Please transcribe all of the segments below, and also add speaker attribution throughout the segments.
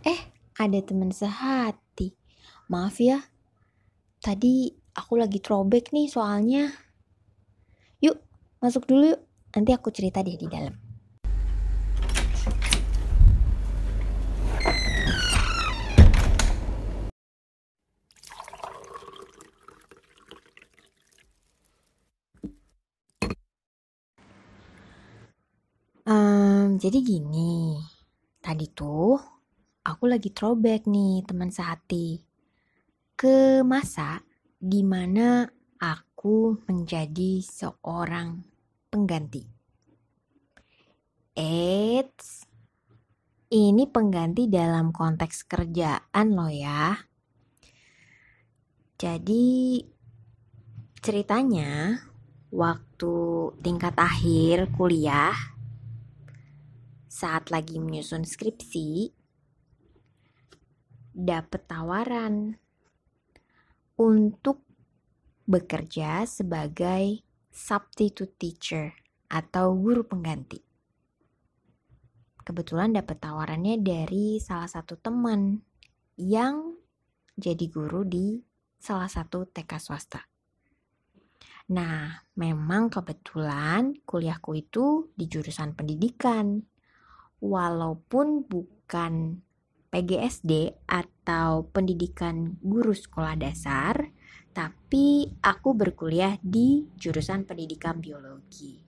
Speaker 1: Eh, ada teman sehati. Maaf ya, tadi aku lagi throwback nih soalnya. Yuk, masuk dulu yuk. Nanti aku cerita deh di dalam. Um, jadi gini, tadi tuh aku lagi throwback nih teman sehati ke masa di mana aku menjadi seorang pengganti. Eits, ini pengganti dalam konteks kerjaan loh ya. Jadi ceritanya waktu tingkat akhir kuliah saat lagi menyusun skripsi dapat tawaran untuk bekerja sebagai substitute teacher atau guru pengganti. Kebetulan dapat tawarannya dari salah satu teman yang jadi guru di salah satu TK swasta. Nah, memang kebetulan kuliahku itu di jurusan pendidikan. Walaupun bukan PGSD atau pendidikan guru sekolah dasar, tapi aku berkuliah di jurusan pendidikan biologi.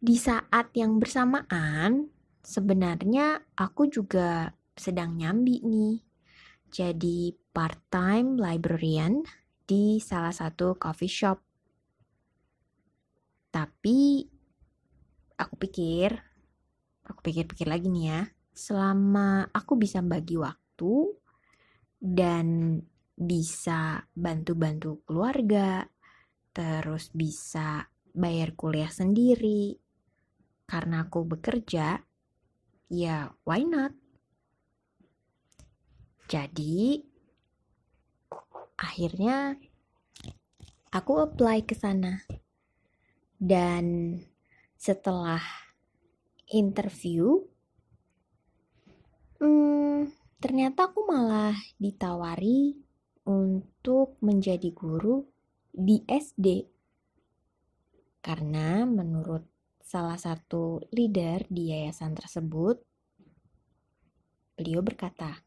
Speaker 1: Di saat yang bersamaan, sebenarnya aku juga sedang nyambi nih jadi part-time librarian di salah satu coffee shop. Tapi aku pikir, aku pikir-pikir lagi nih ya, selama aku bisa bagi waktu dan bisa bantu-bantu keluarga, terus bisa bayar kuliah sendiri, karena aku bekerja, ya why not? Jadi akhirnya aku apply ke sana. Dan setelah interview hmm, ternyata aku malah ditawari untuk menjadi guru di SD. Karena menurut salah satu leader di yayasan tersebut, beliau berkata,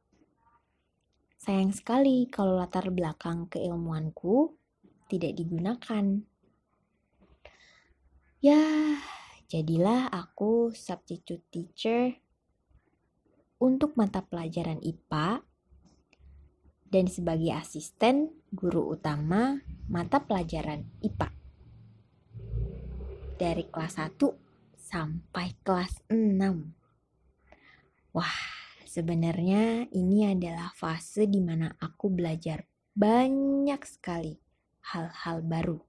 Speaker 1: Sayang sekali kalau latar belakang keilmuanku tidak digunakan. Ya, jadilah aku substitute teacher untuk mata pelajaran IPA dan sebagai asisten guru utama mata pelajaran IPA. Dari kelas 1 sampai kelas 6. Wah, Sebenarnya ini adalah fase di mana aku belajar banyak sekali hal-hal baru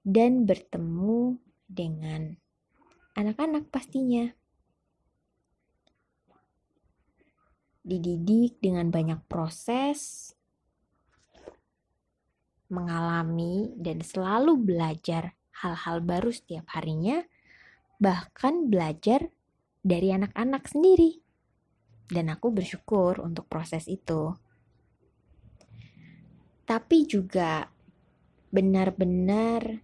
Speaker 1: dan bertemu dengan anak-anak pastinya. Dididik dengan banyak proses, mengalami dan selalu belajar hal-hal baru setiap harinya, bahkan belajar dari anak-anak sendiri dan aku bersyukur untuk proses itu. Tapi juga benar-benar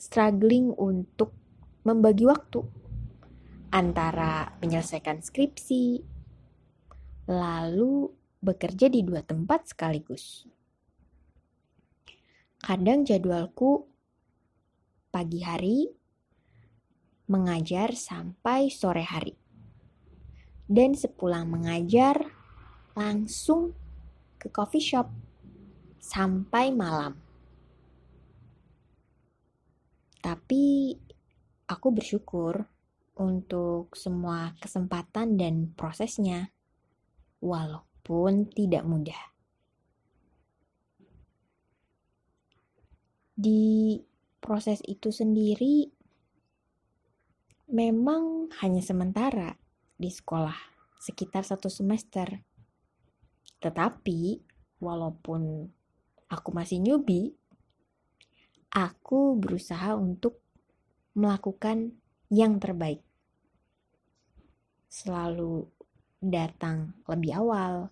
Speaker 1: struggling untuk membagi waktu antara menyelesaikan skripsi, lalu bekerja di dua tempat sekaligus. Kadang jadwalku pagi hari mengajar sampai sore hari dan sepulang mengajar langsung ke coffee shop sampai malam. Tapi aku bersyukur untuk semua kesempatan dan prosesnya, walaupun tidak mudah. Di proses itu sendiri, memang hanya sementara di sekolah sekitar satu semester. Tetapi, walaupun aku masih newbie, aku berusaha untuk melakukan yang terbaik. Selalu datang lebih awal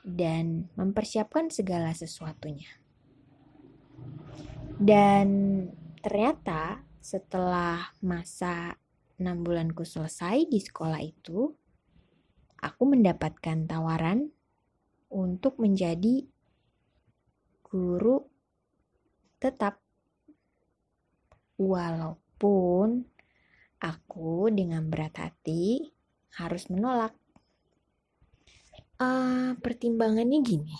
Speaker 1: dan mempersiapkan segala sesuatunya. Dan ternyata setelah masa enam bulanku selesai di sekolah itu, aku mendapatkan tawaran untuk menjadi guru tetap. Walaupun aku dengan berat hati harus menolak. Uh, pertimbangannya gini,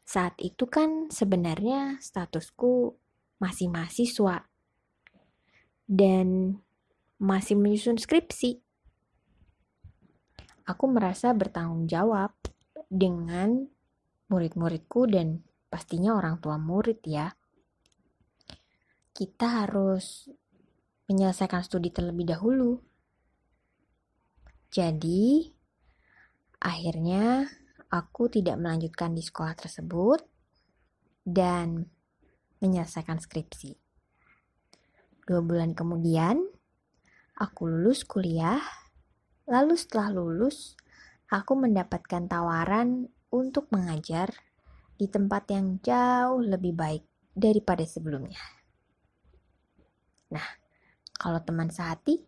Speaker 1: saat itu kan sebenarnya statusku masih mahasiswa dan masih menyusun skripsi. Aku merasa bertanggung jawab dengan murid-muridku dan pastinya orang tua murid ya. Kita harus menyelesaikan studi terlebih dahulu. Jadi, akhirnya aku tidak melanjutkan di sekolah tersebut dan menyelesaikan skripsi. Dua bulan kemudian, aku lulus kuliah. Lalu setelah lulus, aku mendapatkan tawaran untuk mengajar di tempat yang jauh lebih baik daripada sebelumnya. Nah, kalau teman sehati,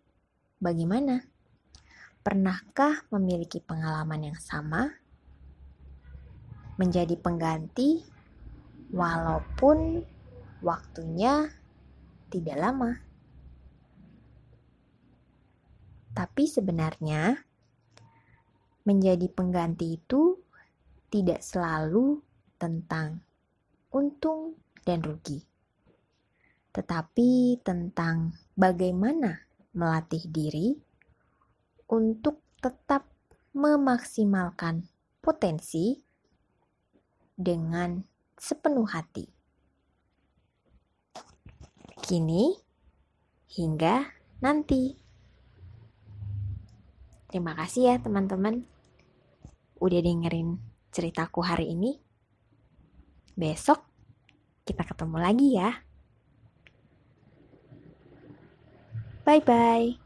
Speaker 1: bagaimana? Pernahkah memiliki pengalaman yang sama? Menjadi pengganti walaupun waktunya tidak lama. Tapi sebenarnya menjadi pengganti itu tidak selalu tentang untung dan rugi, tetapi tentang bagaimana melatih diri untuk tetap memaksimalkan potensi dengan sepenuh hati kini hingga nanti. Terima kasih ya teman-teman udah dengerin ceritaku hari ini. Besok kita ketemu lagi ya. Bye bye.